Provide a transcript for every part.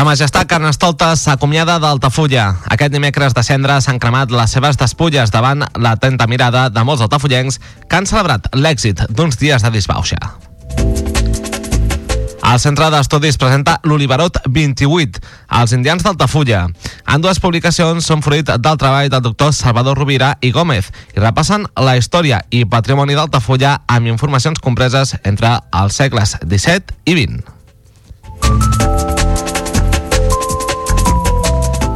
Sa Majestat Carnestoltes s'acomiada d'Altafulla. Aquest dimecres de cendre s'han cremat les seves despulles davant l'atenta mirada de molts altafollencs que han celebrat l'èxit d'uns dies de disbauxa. El Centre d'Estudis presenta l'Oliverot 28, als indians d'Altafulla. En dues publicacions són fruit del treball del doctor Salvador Rovira i Gómez i repassen la història i patrimoni d'Altafulla amb informacions compreses entre els segles XVII i XX.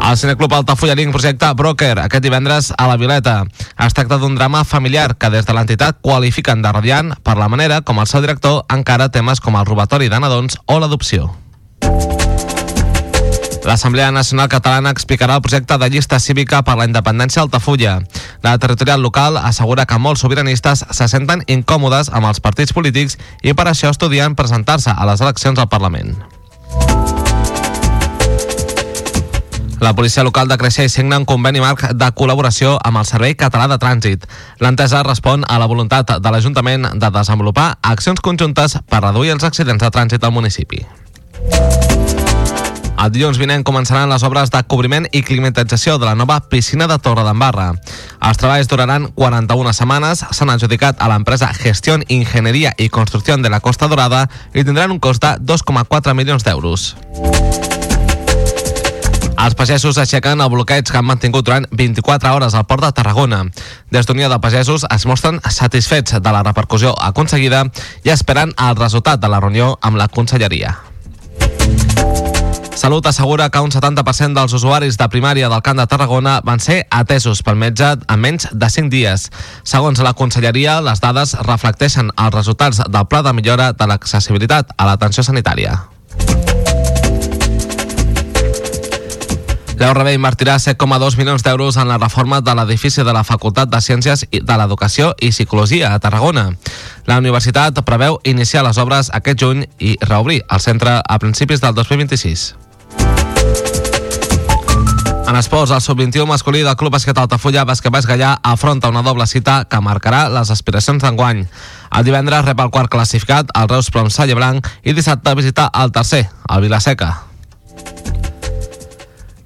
El Cineclub Altafollanenc projecta Broker aquest divendres a la Vileta. Es tracta d'un drama familiar que des de l'entitat qualifiquen de radiant per la manera com el seu director encara temes com el robatori de nadons o l'adopció. L'Assemblea Nacional Catalana explicarà el projecte de llista cívica per la independència d'Altafulla. La territorial local assegura que molts sobiranistes se senten incòmodes amb els partits polítics i per això estudien presentar-se a les eleccions al Parlament. La policia local de Creixell signa un conveni marc de col·laboració amb el Servei Català de Trànsit. L'entesa respon a la voluntat de l'Ajuntament de desenvolupar accions conjuntes per reduir els accidents de trànsit al municipi. El dilluns vinent començaran les obres de cobriment i climatització de la nova piscina de Torre d'Embarra. Els treballs duraran 41 setmanes, s'han adjudicat a l'empresa Gestión Ingeniería y Construcción de la Costa Dorada i tindran un cost de 2,4 milions d'euros. Els pagesos aixequen el bloqueig que han mantingut durant 24 hores al port de Tarragona. Des d'Unió de Pagesos es mostren satisfets de la repercussió aconseguida i esperen el resultat de la reunió amb la conselleria. Salut assegura que un 70% dels usuaris de primària del Camp de Tarragona van ser atesos pel metge en menys de 5 dies. Segons la conselleria, les dades reflecteixen els resultats del pla de millora de l'accessibilitat a l'atenció sanitària. L'EURB invertirà 7,2 milions d'euros en la reforma de l'edifici de la Facultat de Ciències de l'Educació i Psicologia a Tarragona. La universitat preveu iniciar les obres aquest juny i reobrir el centre a principis del 2026. En esports, el sub-21 masculí del Club Basquet Altafulla Basquetbàs Gallà afronta una doble cita que marcarà les aspiracions d'enguany. El divendres rep el quart classificat, el Reus Plom Salle Blanc, i dissabte visita el tercer, el Vilaseca.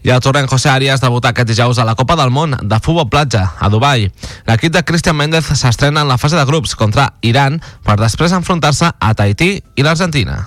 I el torrent José Arias debuta aquest dijous a la Copa del Món de Futbol Platja, a Dubai. L'equip de Cristian Méndez s'estrena en la fase de grups contra Iran per després enfrontar-se a Tahití i l'Argentina.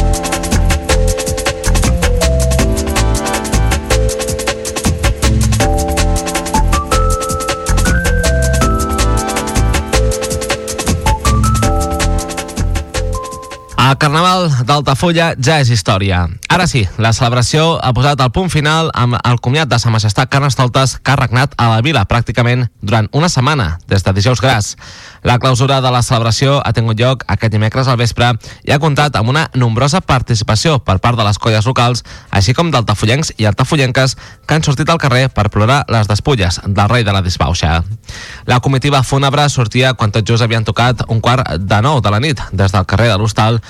El Carnaval d'Altafulla ja és història. Ara sí, la celebració ha posat el punt final amb el comiat de Sa Majestat Carnestoltes que ha regnat a la vila pràcticament durant una setmana, des de dijous gras. La clausura de la celebració ha tingut lloc aquest dimecres al vespre i ha comptat amb una nombrosa participació per part de les colles locals, així com d'altafullencs i altafullenques que han sortit al carrer per plorar les despulles del rei de la disbauxa. La comitiva fúnebre sortia quan tot just havien tocat un quart de nou de la nit des del carrer de l'Hostal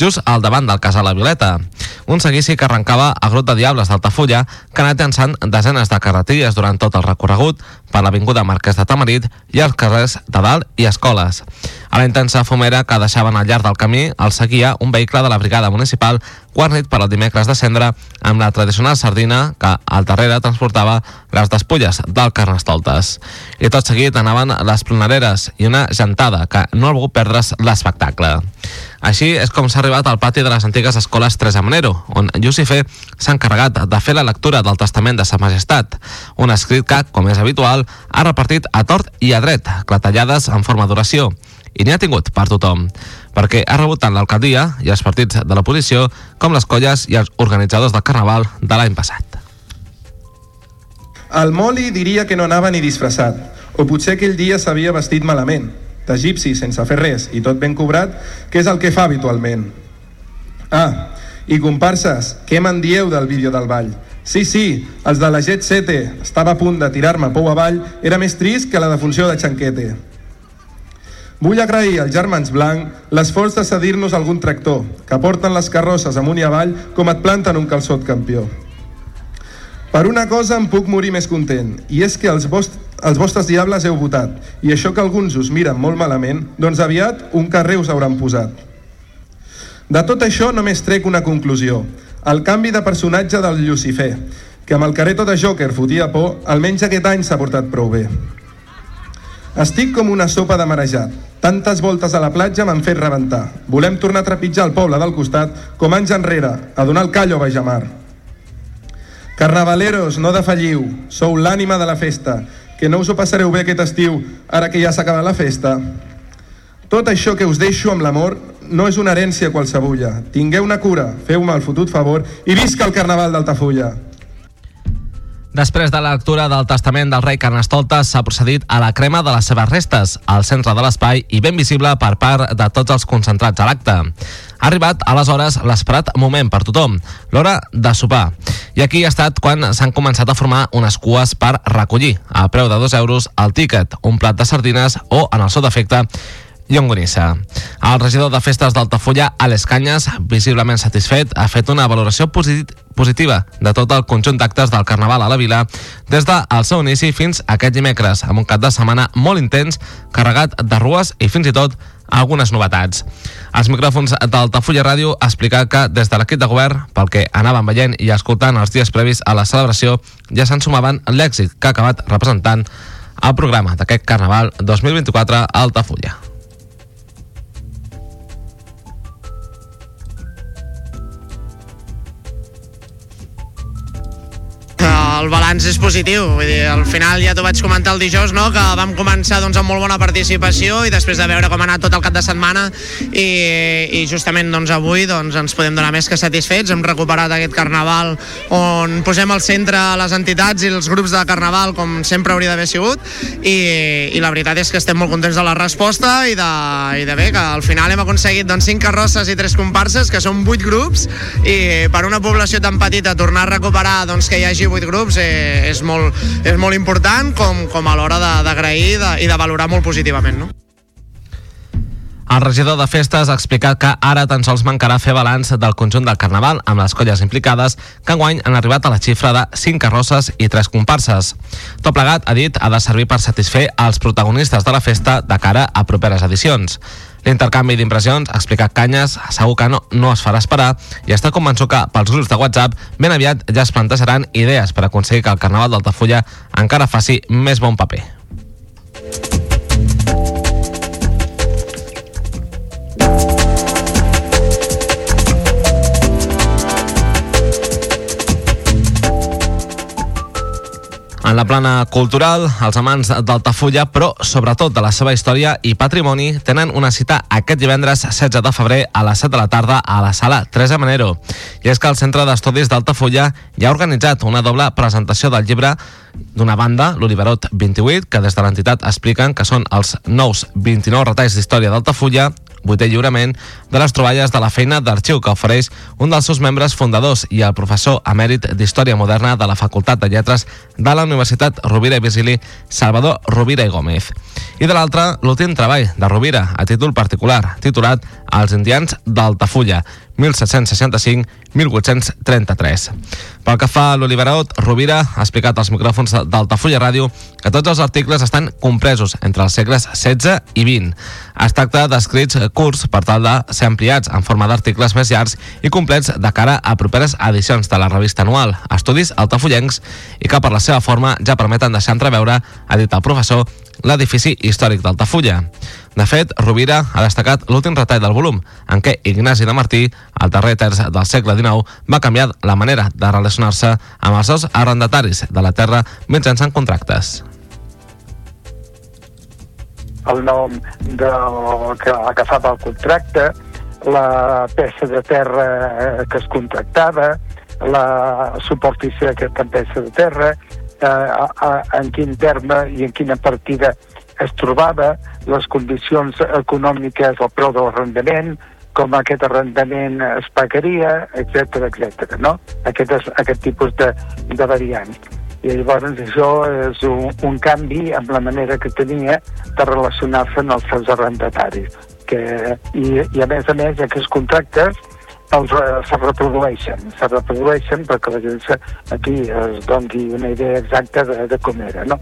just al davant del casal La Violeta. Un seguici que arrencava a Grot de Diables d'Altafulla, que ha anat llançant desenes de carretilles durant tot el recorregut per l'Avinguda Marquès de Tamarit i els carrers de Dalt i Escoles. A la intensa fumera que deixaven al llarg del camí el seguia un vehicle de la brigada municipal guarnit per al dimecres de cendre amb la tradicional sardina que al darrere transportava les despulles del Carnestoltes. I tot seguit anaven les plonareres i una gentada que no ha volgut perdre's l'espectacle. Així és com s'ha arribat al pati de les antigues escoles Teresa Manero, on Llucifer s'ha encarregat de fer la lectura del Testament de Sa Majestat, un escrit que, com és habitual, ha repartit a tort i a dret, clatellades en forma d'oració, i n'hi ha tingut per tothom, perquè ha rebut tant l'alcaldia i els partits de l'oposició com les colles i els organitzadors del Carnaval de l'any passat. El Moli diria que no anava ni disfressat, o potser aquell dia s'havia vestit malament, d'egipci sense fer res i tot ben cobrat, que és el que fa habitualment. Ah, i comparses, què me'n dieu del vídeo del ball? Sí, sí, els de la Jet 7 estava a punt de tirar-me pou avall, era més trist que la defunció de Xanquete. Vull agrair als germans Blanc l'esforç de cedir-nos algun tractor, que porten les carrosses amunt i avall com et planten un calçot campió. Per una cosa em puc morir més content, i és que els, vost els vostres diables heu votat, i això que alguns us miren molt malament, doncs aviat un carrer us hauran posat. De tot això només trec una conclusió, el canvi de personatge del Lucifer, que amb el careto de Joker fotia por, almenys aquest any s'ha portat prou bé. Estic com una sopa de marejat. Tantes voltes a la platja m'han fet rebentar. Volem tornar a trepitjar el poble del costat com anys enrere, a donar el callo a Bajamar. Carnavaleros, no defalliu. Sou l'ànima de la festa. Que no us ho passareu bé aquest estiu, ara que ja s'ha acabat la festa. Tot això que us deixo amb l'amor no és una herència qualsevulla. Tingueu una cura, feu-me el fotut favor i visca el Carnaval d'Altafulla. Després de la lectura del testament del rei Carnestoltes s'ha procedit a la crema de les seves restes, al centre de l'espai i ben visible per part de tots els concentrats a l'acte. Ha arribat, aleshores, l'esperat moment per tothom, l'hora de sopar. I aquí ha estat quan s'han començat a formar unes cues per recollir, a preu de 2 euros, el tíquet, un plat de sardines o, en el seu defecte, Llongonissa. El regidor de Festes d'Altafulla, Alex Canyes, visiblement satisfet, ha fet una valoració posit positiva de tot el conjunt d'actes del Carnaval a la vila des del seu inici fins aquest dimecres, amb un cap de setmana molt intens, carregat de rues i fins i tot algunes novetats. Els micròfons d'Altafulla Ràdio ha explicat que des de l'equip de govern, pel que anaven veient i escoltant els dies previs a la celebració, ja se'n sumaven l'èxit que ha acabat representant el programa d'aquest Carnaval 2024 a Altafulla. El balanç és positiu. Vull dir, al final ja t'ho vaig comentar el dijous, no? que vam començar doncs, amb molt bona participació i després de veure com ha anat tot el cap de setmana i, i justament doncs, avui doncs, ens podem donar més que satisfets. Hem recuperat aquest carnaval on posem al centre les entitats i els grups de carnaval com sempre hauria d'haver sigut i, i la veritat és que estem molt contents de la resposta i de, i de bé, que al final hem aconseguit doncs, 5 carrosses i 3 comparses, que són 8 grups i per una població tan petita tornar a recuperar doncs, que hi hagi 8 grups eh, és, molt, és molt important com, com a l'hora d'agrair i de valorar molt positivament. No? El regidor de Festes ha explicat que ara tan sols mancarà fer balanç del conjunt del Carnaval amb les colles implicades que enguany han arribat a la xifra de 5 carrosses i 3 comparses. Tot plegat, ha dit, ha de servir per satisfer els protagonistes de la festa de cara a properes edicions. L'intercanvi d'impressions, explicat Canyes, segur que no, no es farà esperar i està convençut que pels grups de WhatsApp ben aviat ja es plantejaran idees per aconseguir que el Carnaval d'Altafulla encara faci més bon paper. En la plana cultural, els amants d'Altafulla, però sobretot de la seva història i patrimoni, tenen una cita aquest divendres 16 de febrer a les 7 de la tarda a la sala Teresa Manero. I és que el Centre d'Estudis d'Altafulla ja ha organitzat una doble presentació del llibre d'una banda, l'Oliverot 28, que des de l'entitat expliquen que són els nous 29 retalls d'història d'Altafulla, vuitè lliurament de les troballes de la feina d'arxiu que ofereix un dels seus membres fundadors i el professor emèrit d'Història Moderna de la Facultat de Lletres de la Universitat Rovira i Virgili, Salvador Rovira i Gómez. I de l'altra, l'últim treball de Rovira, a títol particular, titulat Els indians d'Altafulla, 1765-1833. Pel que fa a l'Oliverot, Rovira ha explicat als micròfons d'Altafulla Ràdio que tots els articles estan compresos entre els segles XVI i XX. Es tracta d'escrits curts per tal de ser ampliats en forma d'articles més llargs i complets de cara a properes edicions de la revista anual Estudis Altafullencs i que per la seva forma ja permeten deixar entreveure, ha dit el professor, l'edifici històric d'Altafulla. De fet, Rovira ha destacat l'últim retall del volum, en què Ignasi de Martí, al darrer terç del segle XIX, va canviar la manera de relacionar-se amb els seus arrendataris de la terra mitjançant contractes. El nom de, que agafava el contracte, la peça de terra que es contractava, la superfície d'aquesta peça de terra, eh, a, a, en quin terme i en quina partida es trobava, les condicions econòmiques, el preu de l'arrendament, com aquest arrendament es pagaria, etc etc. no? Aquest, és, aquest tipus de, de variants. I llavors això és un, un canvi en la manera que tenia de relacionar-se amb els seus arrendataris. Que, i, I a més a més aquests contractes els, uh, se reprodueixen, se reprodueixen perquè la gent aquí es doni una idea exacta de, de com era, no?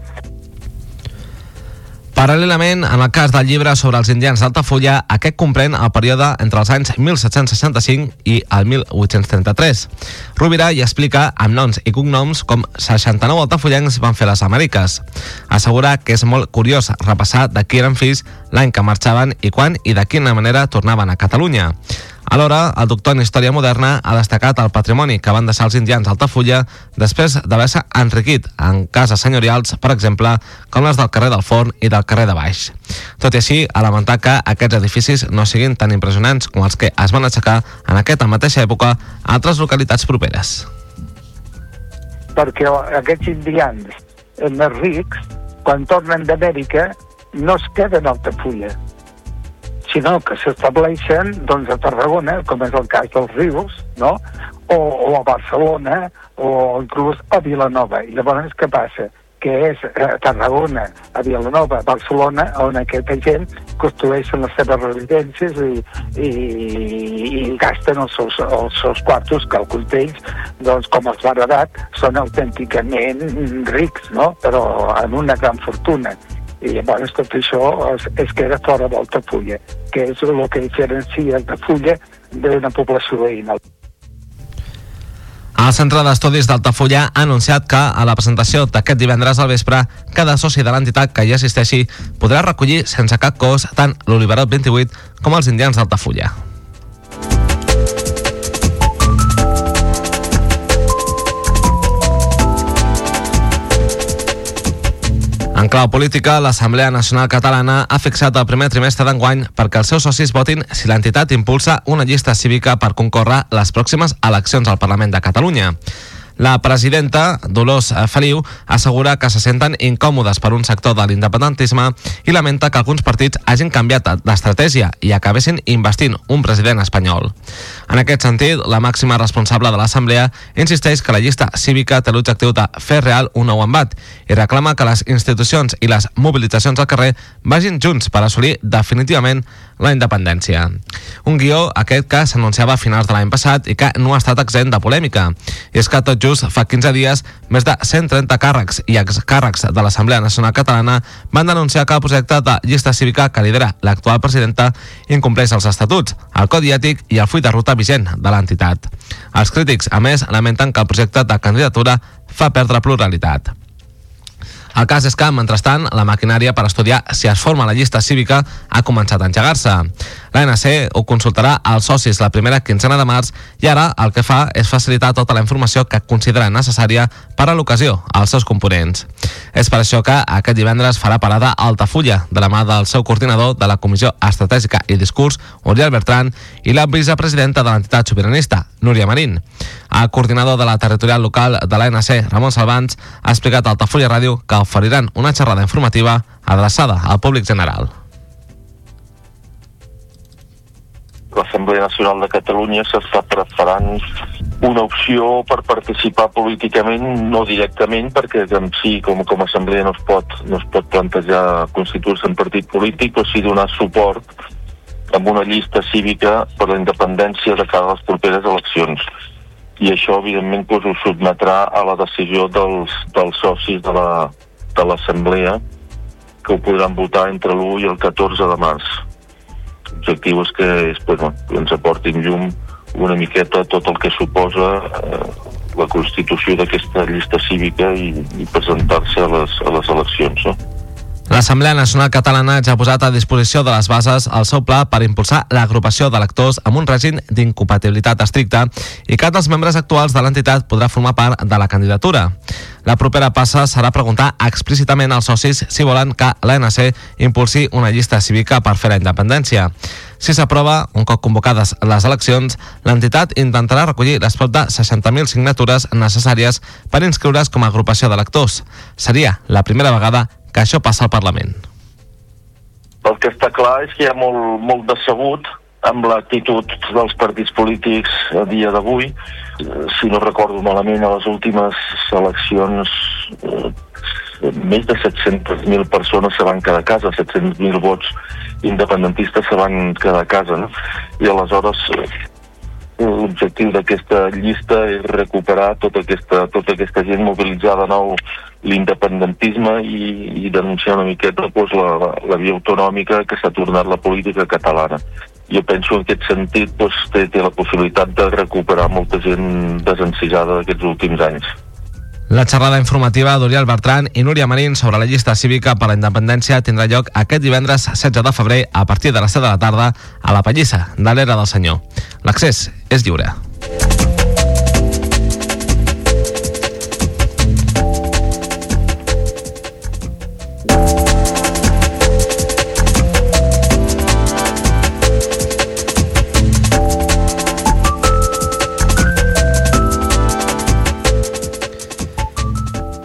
Paral·lelament, en el cas del llibre sobre els indians d'Altafulla, aquest comprèn el període entre els anys 1765 i el 1833. Rovira hi explica amb noms i cognoms com 69 altafullencs van fer les Amèriques. Assegura que és molt curiós repassar de qui eren fills l'any que marxaven i quan i de quina manera tornaven a Catalunya. Alhora, el doctor en Història Moderna ha destacat el patrimoni que van deixar els indians d'Altafulla després d'haver-se enriquit en cases senyorials, per exemple, com les del carrer del Forn i del carrer de Baix. Tot i així, ha lamentat que aquests edificis no siguin tan impressionants com els que es van aixecar en aquesta mateixa època a altres localitats properes. Perquè aquests indians més rics, quan tornen d'Amèrica, no es queden a Altafulla sinó que s'estableixen doncs, a Tarragona, com és el cas dels rius, no? o, o a Barcelona, o inclús a Vilanova. I llavors què passa? que és a Tarragona, a Vilanova, a Barcelona, on aquesta gent construeixen les seves residències i, i, i gasten els seus, els seus quartos, que alguns d'ells, doncs, com els Baradat, són autènticament rics, no? però amb una gran fortuna i llavors tot això es, es queda fora d'Altafulla, que és el que diferencia Altafulla d'una població veïna. El Centre d'Estudis d'Altafulla ha anunciat que a la presentació d'aquest divendres al vespre cada soci de l'entitat que hi assisteixi podrà recollir sense cap cost tant l'Oliverot 28 com els indians d'Altafulla. En clau política, l'Assemblea Nacional Catalana ha fixat el primer trimestre d'enguany perquè els seus socis votin si l'entitat impulsa una llista cívica per concórrer les pròximes eleccions al Parlament de Catalunya. La presidenta, Dolors Feliu, assegura que se senten incòmodes per un sector de l'independentisme i lamenta que alguns partits hagin canviat d'estratègia i acabessin investint un president espanyol. En aquest sentit, la màxima responsable de l'Assemblea insisteix que la llista cívica té l'objectiu de fer real un nou embat i reclama que les institucions i les mobilitzacions al carrer vagin junts per assolir definitivament la independència. Un guió aquest que s'anunciava a finals de l'any passat i que no ha estat exempt de polèmica. I és que tot just fa 15 dies, més de 130 càrrecs i excàrrecs de l'Assemblea Nacional Catalana van denunciar que el projecte de llista cívica que lidera l'actual presidenta incompleix els estatuts, el codi ètic i el full de ruta vigent de l'entitat. Els crítics, a més, lamenten que el projecte de candidatura fa perdre pluralitat. El cas és que, mentrestant, la maquinària per estudiar si es forma la llista cívica ha començat a engegar-se. L'ANC ho consultarà als socis la primera quinzena de març i ara el que fa és facilitar tota la informació que considera necessària per a l'ocasió als seus components. És per això que aquest divendres farà parada a Altafulla, de la mà del seu coordinador de la Comissió Estratègica i Discurs, Oriol Bertran, i la vicepresidenta de l'entitat sobiranista, Núria Marín. El coordinador de la territorial local de l'ANC, Ramon Salvans, ha explicat a Altafulla Ràdio que oferiran una xerrada informativa adreçada al públic general. l'Assemblea Nacional de Catalunya s'està preparant una opció per participar políticament, no directament, perquè en si com, com a assemblea no es pot, no es pot plantejar constituir-se en partit polític, però sí donar suport amb una llista cívica per la independència de cada les properes eleccions. I això, evidentment, doncs, ho sotmetrà a la decisió dels, dels socis de l'Assemblea, la, que ho podran votar entre l'1 i el 14 de març. L'objectiu és que és, bueno, ens aportin llum una miqueta tot el que suposa eh, la constitució d'aquesta llista cívica i, i presentar-se a, les, a les eleccions. No? L'Assemblea Nacional Catalana ja ha posat a disposició de les bases el seu pla per impulsar l'agrupació d'electors amb un règim d'incompatibilitat estricta i cap dels membres actuals de l'entitat podrà formar part de la candidatura. La propera passa serà preguntar explícitament als socis si volen que l'ANC impulsi una llista cívica per fer la independència. Si s'aprova, un cop convocades les eleccions, l'entitat intentarà recollir les prop de 60.000 signatures necessàries per inscriure's com a agrupació d'electors. Seria la primera vegada que això passa al Parlament. El que està clar és que hi ha molt, molt decebut amb l'actitud dels partits polítics a dia d'avui. Si no recordo malament, a les últimes eleccions eh, més de 700.000 persones se van quedar a casa, 700.000 vots independentistes se van quedar a casa. No? I aleshores eh, l'objectiu d'aquesta llista és recuperar tota aquesta, tota aquesta gent mobilitzada de nou l'independentisme i, i denunciar una miqueta doncs, la, la, la via autonòmica que s'ha tornat la política catalana. Jo penso en aquest sentit doncs, té, té la possibilitat de recuperar molta gent desencisada d'aquests últims anys. La xerrada informativa d'Oriol Bertran i Núria Marín sobre la llista cívica per la independència tindrà lloc aquest divendres 16 de febrer a partir de les 7 de la tarda a la Pallissa, de l'Era del Senyor. L'accés és lliure.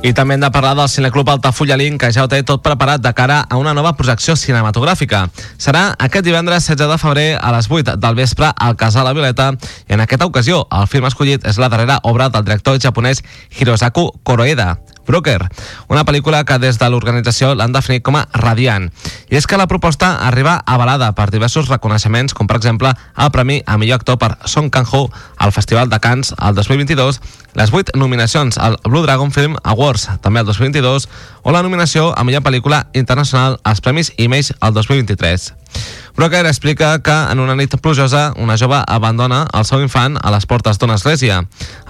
I també hem de parlar del Cineclub Altafulla Link, que ja ho té tot preparat de cara a una nova projecció cinematogràfica. Serà aquest divendres 16 de febrer a les 8 del vespre al Casal La Violeta i en aquesta ocasió el film escollit és la darrera obra del director japonès Hirosaku Koroeda, Broker, una pel·lícula que des de l'organització l'han definit com a radiant. I és que la proposta arriba avalada per diversos reconeixements, com per exemple el Premi a millor actor per Song Kang-ho al Festival de Cannes el 2022, les 8 nominacions al Blue Dragon Film Awards també el 2022 o la nominació a millor pel·lícula internacional als Premis Image el 2023. Broker explica que en una nit plujosa una jove abandona el seu infant a les portes d'una església.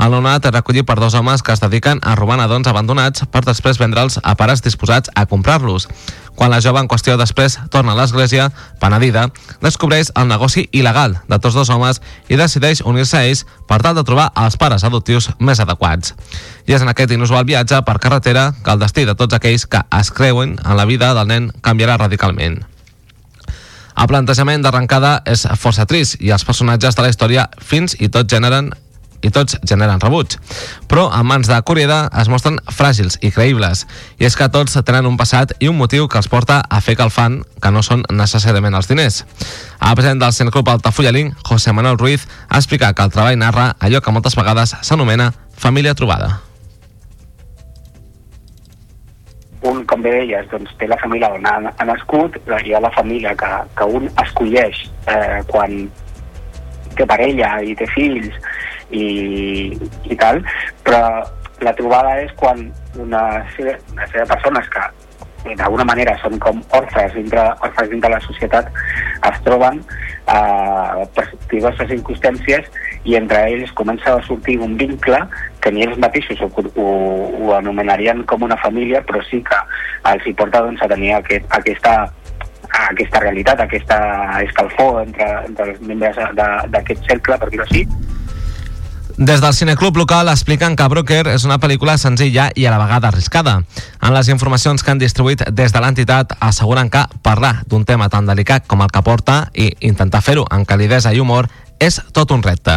El nonat és recollit per dos homes que es dediquen a robar nadons abandonats per després vendre'ls a pares disposats a comprar-los. Quan la jove en qüestió després torna a l'església, penedida, descobreix el negoci il·legal de tots dos homes i decideix unir-se a ells per tal de trobar els pares adoptius més adequats. I és en aquest inusual viatge per carretera que el destí de tots aquells que es creuen en la vida del nen canviarà radicalment. El plantejament d'arrencada és força trist i els personatges de la història fins i tot generen i tots generen rebuig. Però en mans de Curieda es mostren fràgils i creïbles, i és que tots tenen un passat i un motiu que els porta a fer que el fan, que no són necessàriament els diners. El president del Centre Club Altafulla Link, José Manuel Ruiz, ha explicat que el treball narra allò que moltes vegades s'anomena família trobada. un, com bé deies, doncs, té la família on ha, ha nascut, hi ha la família que, que un escolleix eh, quan té parella i té fills i, i tal, però la trobada és quan una sèrie, una sèrie de persones que d'alguna manera són com orfes dintre, orfes dintre la societat es troben eh, per diverses circumstàncies i entre ells comença a sortir un vincle que ni ells mateixos ho, ho, ho anomenarien com una família, però sí que els hi porta doncs, a tenir aquest, aquesta, aquesta realitat, aquesta escalfor entre, entre els membres d'aquest cercle, per dir-ho així, des del cineclub local expliquen que Broker és una pel·lícula senzilla i a la vegada arriscada. En les informacions que han distribuït des de l'entitat asseguren que parlar d'un tema tan delicat com el que porta i intentar fer-ho amb calidesa i humor és tot un repte.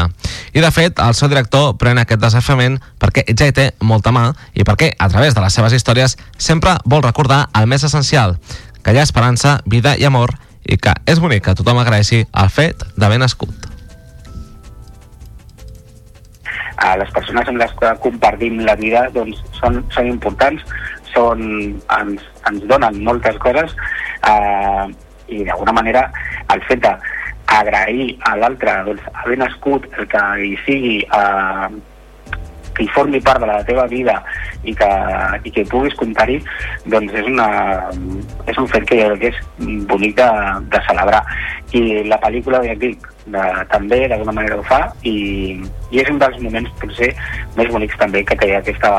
I de fet, el seu director pren aquest desafiament perquè ja hi té molta mà i perquè, a través de les seves històries, sempre vol recordar el més essencial, que hi ha esperança, vida i amor i que és bonic que tothom agraeixi el fet d'haver nascut. A les persones amb les que compartim la vida doncs, són, són importants, són, ens, ens donen moltes coses eh, i d'alguna manera el fet d'agrair a l'altre doncs, haver nascut, el que hi sigui eh, que hi formi part de la teva vida i que, i que puguis comptar-hi, doncs és, una, és un fet que, que és bonic de, de celebrar. I la pel·lícula, ja dic, de, també d'alguna manera ho fa i, i és un dels moments potser més bonics també que té aquesta,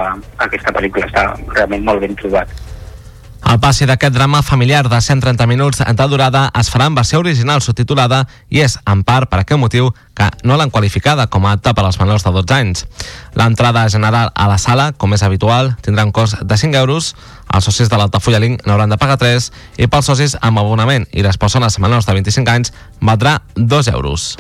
aquesta pel·lícula. Està realment molt ben trobat el passi d'aquest drama familiar de 130 minuts de durada es farà en versió original subtitulada i és, en part, per aquest motiu que no l'han qualificada com a apta per als menors de 12 anys. L'entrada general a la sala, com és habitual, tindrà un cost de 5 euros, els socis de l'Altafulla Link n'hauran de pagar 3 i pels socis amb abonament i les persones menors de 25 anys valdrà 2 euros.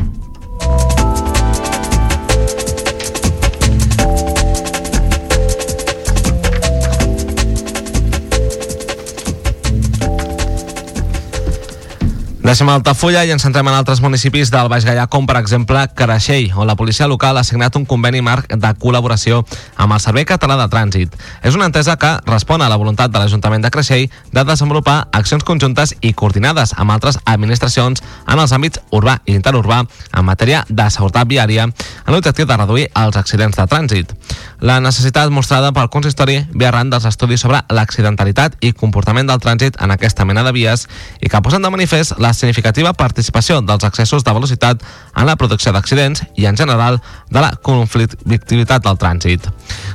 Deixem Altafulla i ens centrem en altres municipis del Baix Gaià, com per exemple Careixell, on la policia local ha signat un conveni marc de col·laboració amb el Servei Català de Trànsit. És una entesa que respon a la voluntat de l'Ajuntament de Creixell de desenvolupar accions conjuntes i coordinades amb altres administracions en els àmbits urbà i interurbà en matèria de seguretat viària en l'objectiu de reduir els accidents de trànsit. La necessitat mostrada pel consistori ve arran dels estudis sobre l'accidentalitat i comportament del trànsit en aquesta mena de vies i que posen de manifest la significativa participació dels accessos de velocitat en la producció d'accidents i, en general, de la conflictivitat del trànsit.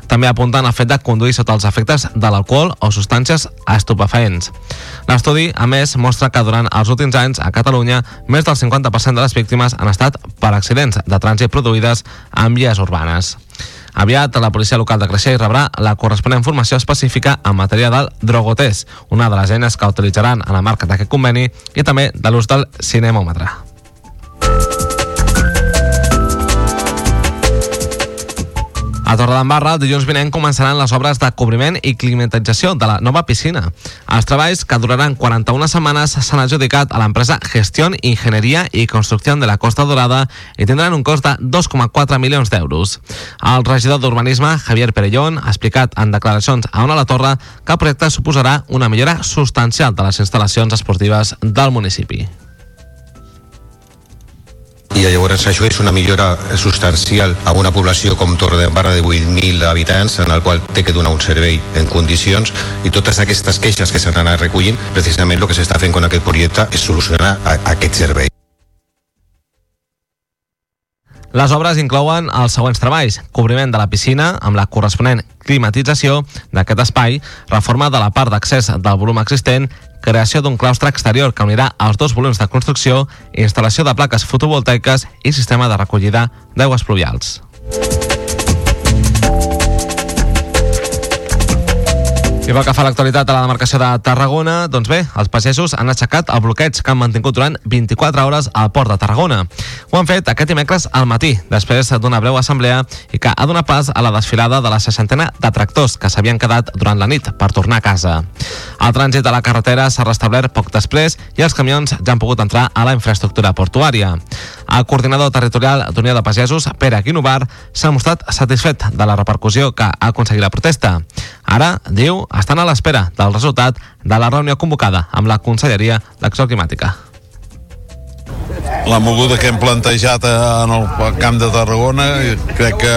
També apunten el fet de conduir sota els efectes de l'alcohol o substàncies estupefaents. L'estudi, a més, mostra que durant els últims anys a Catalunya més del 50% de les víctimes han estat per accidents de trànsit produïdes en vies urbanes. Aviat, la policia local de Creixell rebrà la corresponent formació específica en matèria del drogotest, una de les eines que utilitzaran a la marca d'aquest conveni i també de l'ús del cinemòmetre. A Torredembarra, el dilluns vinent començaran les obres de cobriment i climatització de la nova piscina. Els treballs, que duraran 41 setmanes, s'han adjudicat a l'empresa Gestión, Ingeniería i Construcció de la Costa Dorada i tindran un cost de 2,4 milions d'euros. El regidor d'Urbanisme, Javier Perellón, ha explicat en declaracions a Ona la Torre que el projecte suposarà una millora substancial de les instal·lacions esportives del municipi i llavors això és una millora substancial a una població com Torredembarra de 8.000 habitants en el qual té que donar un servei en condicions i totes aquestes queixes que s'han anat recollint precisament el que s'està fent amb aquest projecte és solucionar aquest servei. Les obres inclouen els següents treballs. Cobriment de la piscina amb la corresponent climatització d'aquest espai, reforma de la part d'accés del volum existent, creació d'un claustre exterior que unirà els dos volums de construcció, instal·lació de plaques fotovoltaiques i sistema de recollida d'aigües pluvials. I pel que fa a l'actualitat de la demarcació de Tarragona, doncs bé, els pagesos han aixecat el bloqueig que han mantingut durant 24 hores al port de Tarragona. Ho han fet aquest dimecres al matí, després d'una breu assemblea i que ha donat pas a la desfilada de la seixantena de tractors que s'havien quedat durant la nit per tornar a casa. El trànsit de la carretera s'ha restablert poc després i els camions ja han pogut entrar a la infraestructura portuària. El coordinador territorial d'Unió de Pagesos, Pere Guinovar, s'ha mostrat satisfet de la repercussió que ha aconseguit la protesta. Ara, diu, estan a l'espera del resultat de la reunió convocada amb la Conselleria d'Acció Climàtica. La moguda que hem plantejat en el camp de Tarragona crec que,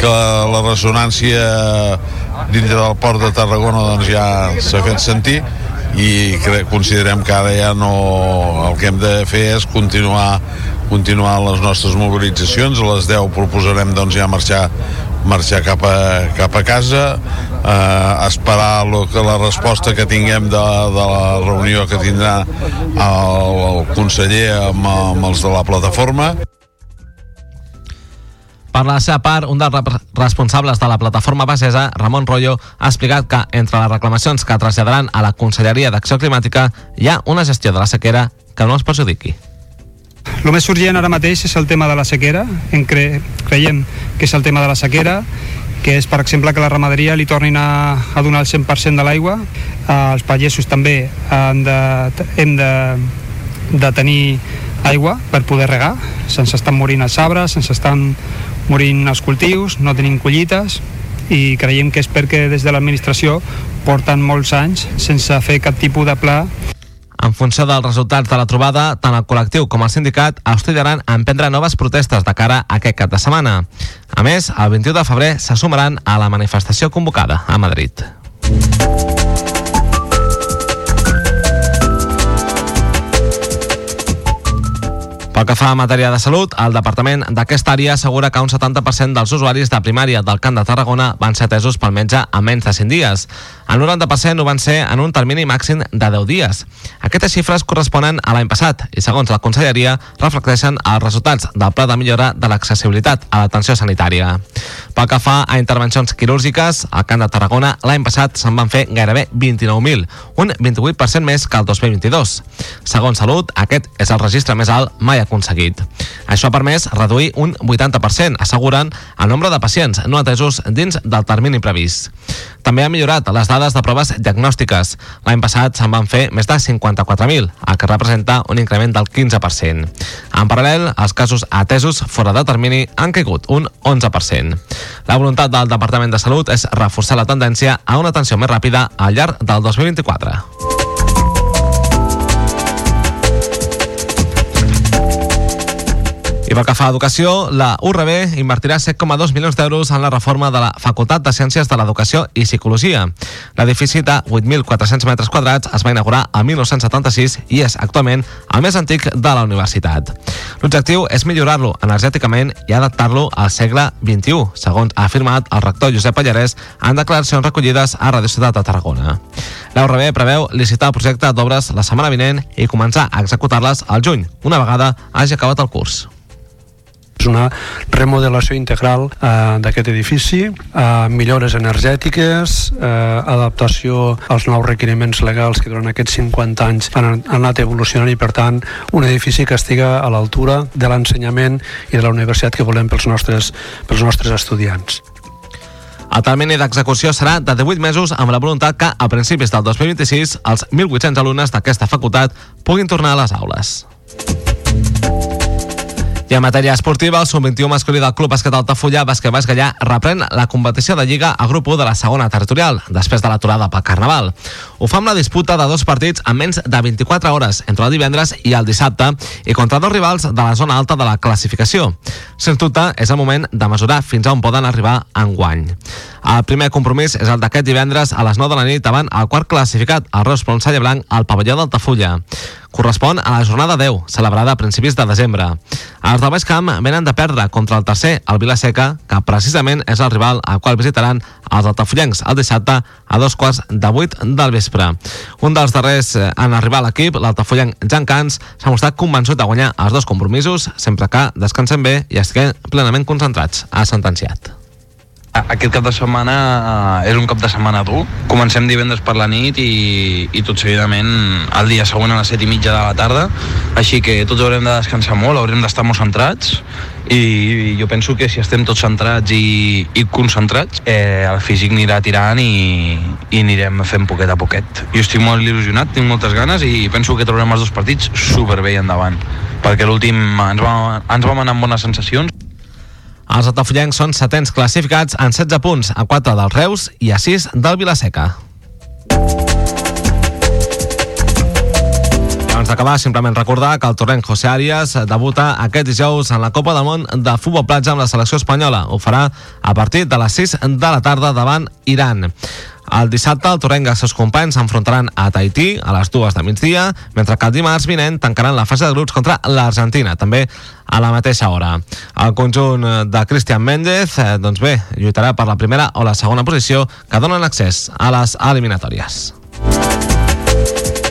que la ressonància dintre del port de Tarragona doncs ja s'ha fet sentir i considerem que ara ja no el que hem de fer és continuar continuar les nostres mobilitzacions a les 10 proposarem doncs ja marxar marxar cap a, cap a casa eh, esperar lo que la resposta que tinguem de, de la reunió que tindrà el, el conseller amb, amb els de la plataforma per la seva part, un dels responsables de la plataforma basesa, Ramon Rollo, ha explicat que entre les reclamacions que traslladaran a la Conselleria d'Acció Climàtica hi ha una gestió de la sequera que no els perjudiqui. El més urgent ara mateix és el tema de la sequera. En cre creiem que és el tema de la sequera que és, per exemple, que la ramaderia li tornin a, a donar el 100% de l'aigua. Eh, els pagesos també han de, hem de de tenir aigua per poder regar. Se'ns estan morint els arbres, se'ns estan morint els cultius, no tenim collites i creiem que és perquè des de l'administració porten molts anys sense fer cap tipus de pla en funció dels resultats de la trobada, tant el col·lectiu com el sindicat estudiaran emprendre noves protestes de cara a aquest cap de setmana. A més, el 21 de febrer se sumaran a la manifestació convocada a Madrid. Pel que fa a matèria de salut, el departament d'aquesta àrea assegura que un 70% dels usuaris de primària del Camp de Tarragona van ser atesos pel metge en menys de 5 dies. El 90% ho van ser en un termini màxim de 10 dies. Aquestes xifres corresponen a l'any passat i, segons la Conselleria, reflecteixen els resultats del Pla de millora de l'accessibilitat a l'atenció sanitària. Pel que fa a intervencions quirúrgiques, al Camp de Tarragona l'any passat se'n van fer gairebé 29.000, un 28% més que el 2022. Segons Salut, aquest és el registre més alt mai aconseguit. Això ha permès reduir un 80%, asseguren, el nombre de pacients no atesos dins del termini previst. També ha millorat les dades de proves diagnòstiques. L'any passat se'n van fer més de 54.000, el que representa un increment del 15%. En paral·lel, els casos atesos fora de termini han caigut un 11%. La voluntat del Departament de Salut és reforçar la tendència a una atenció més ràpida al llarg del 2024. I pel que fa a educació, la URB invertirà 7,2 milions d'euros en la reforma de la Facultat de Ciències de l'Educació i Psicologia. L'edifici de 8.400 metres quadrats es va inaugurar el 1976 i és actualment el més antic de la universitat. L'objectiu és millorar-lo energèticament i adaptar-lo al segle XXI, segons ha afirmat el rector Josep Pallarès en declaracions recollides a Radio Ciutat de Tarragona. La URB preveu licitar el projecte d'obres la setmana vinent i començar a executar-les al juny, una vegada hagi acabat el curs és una remodelació integral eh, d'aquest edifici, eh, millores energètiques, eh, adaptació als nous requeriments legals que durant aquests 50 anys han, han anat evolucionant i per tant un edifici que estiga a l'altura de l'ensenyament i de la universitat que volem pels nostres, pels nostres estudiants. El termini d'execució serà de 18 mesos amb la voluntat que a principis del 2026 els 1.800 alumnes d'aquesta facultat puguin tornar a les aules. En matèria esportiva, el sub-21 masculí del Club Basquet Altafulla, Baix Gallà, reprèn la competició de Lliga a grup 1 de la segona territorial, després de l'aturada pel Carnaval. Ho fa amb la disputa de dos partits en menys de 24 hores, entre el divendres i el dissabte, i contra dos rivals de la zona alta de la classificació. Sens dubte, és el moment de mesurar fins a on poden arribar en guany. El primer compromís és el d'aquest divendres a les 9 de la nit davant el quart classificat, el Reus Pronsalla Blanc, al pavelló d'Altafulla correspon a la jornada 10, celebrada a principis de desembre. Els del Baix Camp venen de perdre contra el tercer, el Vilaseca, que precisament és el rival al qual visitaran els altafullencs el dissabte a dos quarts de vuit del vespre. Un dels darrers en arribar a l'equip, l'altafullenc Jan Cans, s'ha mostrat convençut de guanyar els dos compromisos sempre que descansen bé i estiguin plenament concentrats, ha sentenciat. Aquest cap de setmana eh, és un cap de setmana dur. Comencem divendres per la nit i, i tot seguidament el dia següent a les 7 i mitja de la tarda. Així que tots haurem de descansar molt, haurem d'estar molt centrats i jo penso que si estem tots centrats i, i concentrats eh, el físic anirà tirant i, i anirem fent poquet a poquet jo estic molt il·lusionat, tinc moltes ganes i penso que trobarem els dos partits superbé endavant perquè l'últim ens, va, ens vam anar amb bones sensacions els atafollencs són setents classificats en 16 punts, a 4 dels Reus i a 6 del Vilaseca. Abans d'acabar, simplement recordar que el torrent José Arias debuta aquest dijous en la Copa del Món de Futbol Platja amb la selecció espanyola. Ho farà a partir de les 6 de la tarda davant Iran. El dissabte el Torrenc i els seus companys s'enfrontaran a Tahití a les dues de migdia, mentre que el dimarts vinent tancaran la fase de grups contra l'Argentina, també a la mateixa hora. El conjunt de Cristian Méndez, eh, doncs bé, lluitarà per la primera o la segona posició que donen accés a les eliminatòries.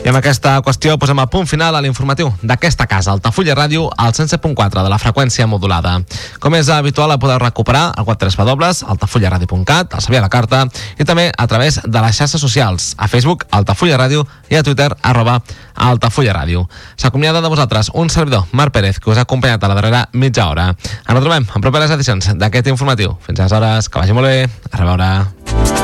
I amb aquesta qüestió posem a punt final a l'informatiu d'aquesta casa, Altafulla Ràdio, al 107.4 de la freqüència modulada. Com és habitual, la podeu recuperar al web 3 altafullaradio.cat, al Sabia la Carta, i també a través de les xarxes socials, a Facebook, Altafulla Ràdio, i a Twitter, arroba Altafulla Ràdio. S'acomiada de vosaltres un servidor, Marc Pérez, que us ha acompanyat a la darrera mitja hora. Ens retrobem en properes edicions d'aquest informatiu. Fins aleshores, que vagi molt bé. A reveure.